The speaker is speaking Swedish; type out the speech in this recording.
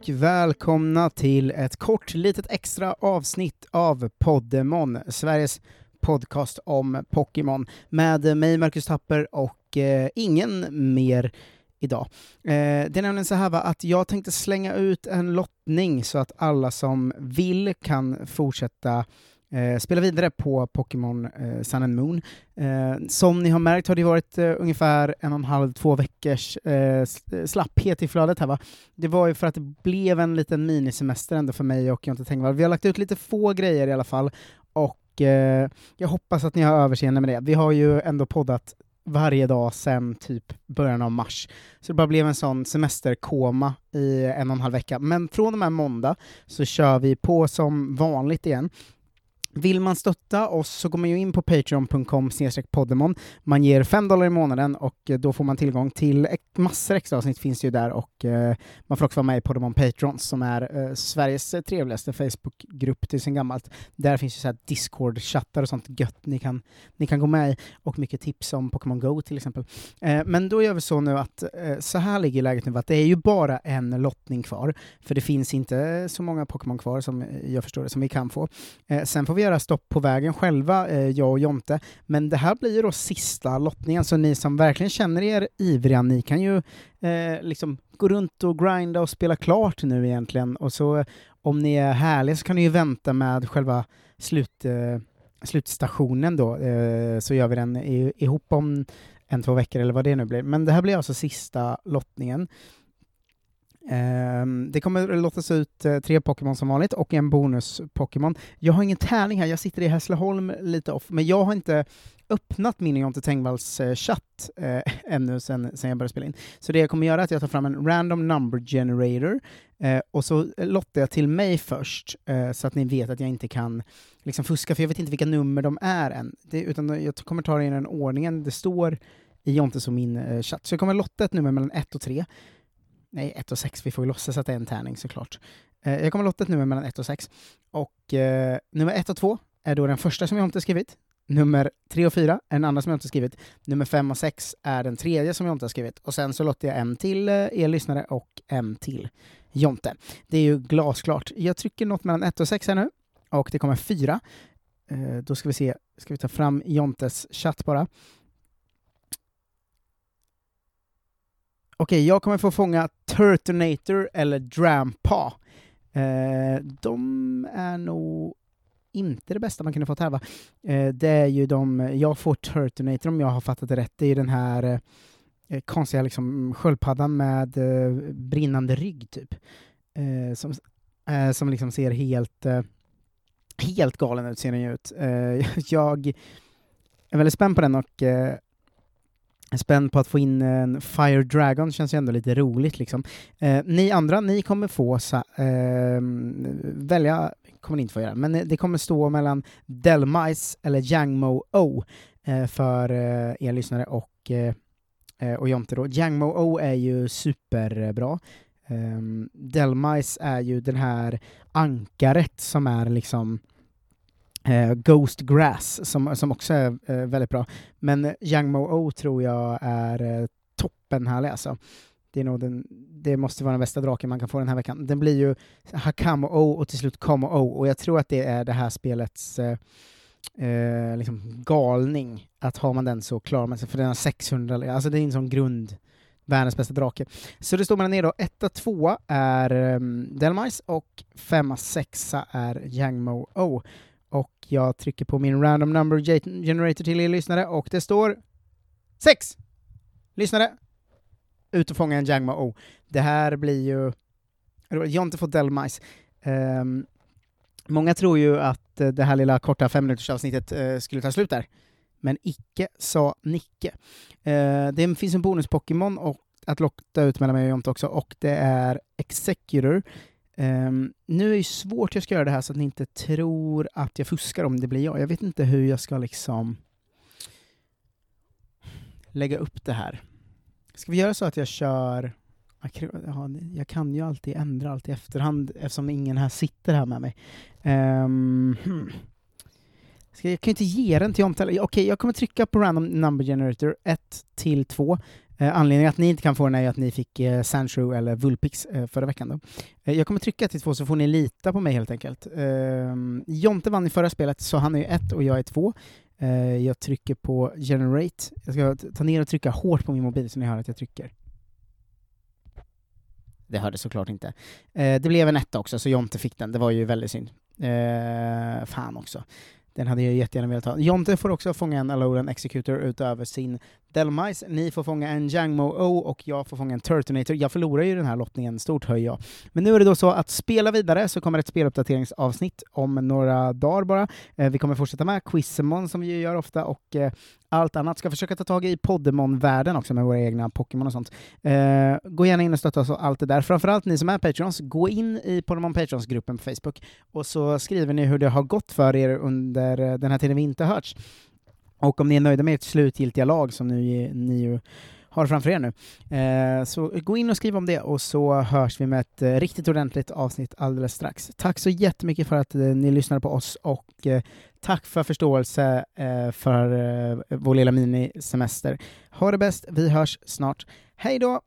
Och välkomna till ett kort litet extra avsnitt av Poddemon, Sveriges podcast om Pokémon, med mig Marcus Tapper och eh, ingen mer idag. Eh, det är nämligen så här va, att jag tänkte slänga ut en lottning så att alla som vill kan fortsätta eh, spela vidare på Pokémon eh, Sun and Moon. Eh, som ni har märkt har det varit eh, ungefär en och en halv, två veckors eh, eh, slapphet i flödet här va. Det var ju för att det blev en liten minisemester ändå för mig och Jonte Tengvall. Vi har lagt ut lite få grejer i alla fall, och eh, jag hoppas att ni har överseende med det. Vi har ju ändå poddat varje dag sedan typ början av mars. Så det bara blev en sån semesterkoma i en och en halv vecka. Men från och med måndag så kör vi på som vanligt igen. Vill man stötta oss så går man ju in på patreon.com poddemon. Man ger 5 dollar i månaden och eh, då får man tillgång till massor extra avsnitt finns ju där och eh, man får också vara med i Poddemon Patrons som är eh, Sveriges trevligaste Facebookgrupp till sin gammalt. Där finns ju så Discord-chattar och sånt gött ni kan, ni kan gå med i och mycket tips om Pokémon Go till exempel. Men då gör vi så nu att så här ligger läget nu att det är ju bara en lottning kvar för det finns inte så många Pokémon kvar som jag förstår det som vi kan få. Sen får vi göra stopp på vägen själva, eh, jag och Jonte, men det här blir ju då sista lottningen, så ni som verkligen känner er ivriga, ni kan ju eh, liksom gå runt och grinda och spela klart nu egentligen, och så eh, om ni är härliga så kan ni ju vänta med själva slut, eh, slutstationen då, eh, så gör vi den ihop om en, två veckor eller vad det nu blir. Men det här blir alltså sista lottningen. Ehm, det kommer lottas ut eh, tre Pokémon som vanligt och en bonus-Pokémon. Jag har ingen tärning här, jag sitter i Hässleholm lite off, men jag har inte öppnat min och Jonte Tengvalls eh, chatt eh, ännu sen, sen jag började spela in. Så det jag kommer göra är att jag tar fram en random number generator och så lottar jag till mig först så att ni vet att jag inte kan liksom, fuska, för jag vet inte vilka nummer de är än. Det, utan jag kommer ta det i den ordningen det står i Jontes och min chatt. Så jag kommer lotta ett nummer mellan 1 och 3 nej 1 och 6, vi får ju låtsas att det är en tärning såklart. Eh, jag kommer lotta ett nummer mellan 1 och 6, och eh, nummer 1 och 2 är då den första som jag inte skrivit, nummer 3 och 4 är den andra som jag inte skrivit, nummer 5 och 6 är den tredje som jag inte har skrivit, och sen så lottar jag en till eh, er lyssnare och en till Jonte. Det är ju glasklart. Jag trycker något mellan 1 och 6 här nu, och det kommer 4. Eh, då ska vi se, ska vi ta fram Jontes chatt bara. Okej, jag kommer få fånga Turtonator eller Drampa. Eh, de är nog inte det bästa man kunde fått här va? Eh, det är ju de, jag får Turtonator om jag har fattat det rätt, det är ju den här eh, eh, konstiga liksom, sköldpaddan med eh, brinnande rygg typ. Eh, som, eh, som liksom ser helt, eh, helt galen ut, ser den ju ut. Eh, jag är väldigt spänd på den och eh, spänd på att få in en Fire Dragon, känns ju ändå lite roligt liksom. Eh, ni andra, ni kommer få eh, välja, kommer ni inte få göra, men det kommer stå mellan Delmice eller Jangmo O eh, för eh, er lyssnare och, eh, eh och Jonte då. Jangmo O är ju superbra. Um, Delmice är ju den här ankaret som är liksom Eh, Ghost Grass, som, som också är eh, väldigt bra. Men eh, Young Mo O tror jag är eh, toppen härlig alltså. Det, är nog den, det måste vara den bästa draken man kan få den här veckan. Den blir ju Hakamo O och till slut Kamo O, oh, och jag tror att det är det här spelets eh, eh, liksom galning, att har man den så klarar man sig, för den har 600, alltså det är en sån grund, världens bästa drake. Så det står mellan er då, 1 2 är um, Delmice och 5 6 är Yangmo O och jag trycker på min random number generator till er lyssnare och det står sex lyssnare ut och fånga en Jangma O. Det här blir ju... Jag har inte fått Delmice. Um, många tror ju att eh, det här lilla korta femminutersavsnittet uh, skulle ta slut där, men icke sa Nicke. Uh, det finns en bonus-Pokémon att locka ut mellan mig och Jonte också, och det är Executor, Um, nu är det svårt jag ska göra det här så att ni inte tror att jag fuskar om det blir jag. Jag vet inte hur jag ska liksom lägga upp det här. Ska vi göra så att jag kör... Jag kan ju alltid ändra allt i efterhand eftersom ingen här sitter här med mig. Um, jag kan ju inte ge den till omtalare. Okej, okay, jag kommer trycka på random number generator 1 till 2 Eh, anledningen att ni inte kan få den är ju att ni fick eh, Sandshrew eller Vulpix eh, förra veckan. Då. Eh, jag kommer trycka till två så får ni lita på mig helt enkelt. Eh, Jonte vann i förra spelet, så han är ju ett och jag är två. Eh, jag trycker på generate. Jag ska ta ner och trycka hårt på min mobil så ni hör att jag trycker. Det hörde såklart inte. Eh, det blev en etta också, så Jonte fick den. Det var ju väldigt synd. Eh, fan också. Den hade jag jättegärna velat ha. Jonte får också fånga en Alolan Executor utöver sin Delmice. Ni får fånga en Jangmo O oh och jag får fånga en Turtonator. Jag förlorar ju den här lottningen, stort höj jag. Men nu är det då så att spela vidare så kommer ett speluppdateringsavsnitt om några dagar bara. Eh, vi kommer fortsätta med Quizemon som vi gör ofta och eh, allt annat. Ska försöka ta tag i Poddemon-världen också med våra egna Pokémon och sånt. Eh, gå gärna in och stötta oss och allt det där. Framförallt ni som är Patrons, gå in i Pokémon Patrons-gruppen på Facebook och så skriver ni hur det har gått för er under eh, den här tiden vi inte hörts. Och om ni är nöjda med ert slutgiltiga lag som ni, ni ju har framför er nu. Eh, så gå in och skriv om det och så hörs vi med ett eh, riktigt ordentligt avsnitt alldeles strax. Tack så jättemycket för att eh, ni lyssnade på oss och eh, tack för förståelse eh, för eh, vår lilla minisemester. Ha det bäst, vi hörs snart. Hej då!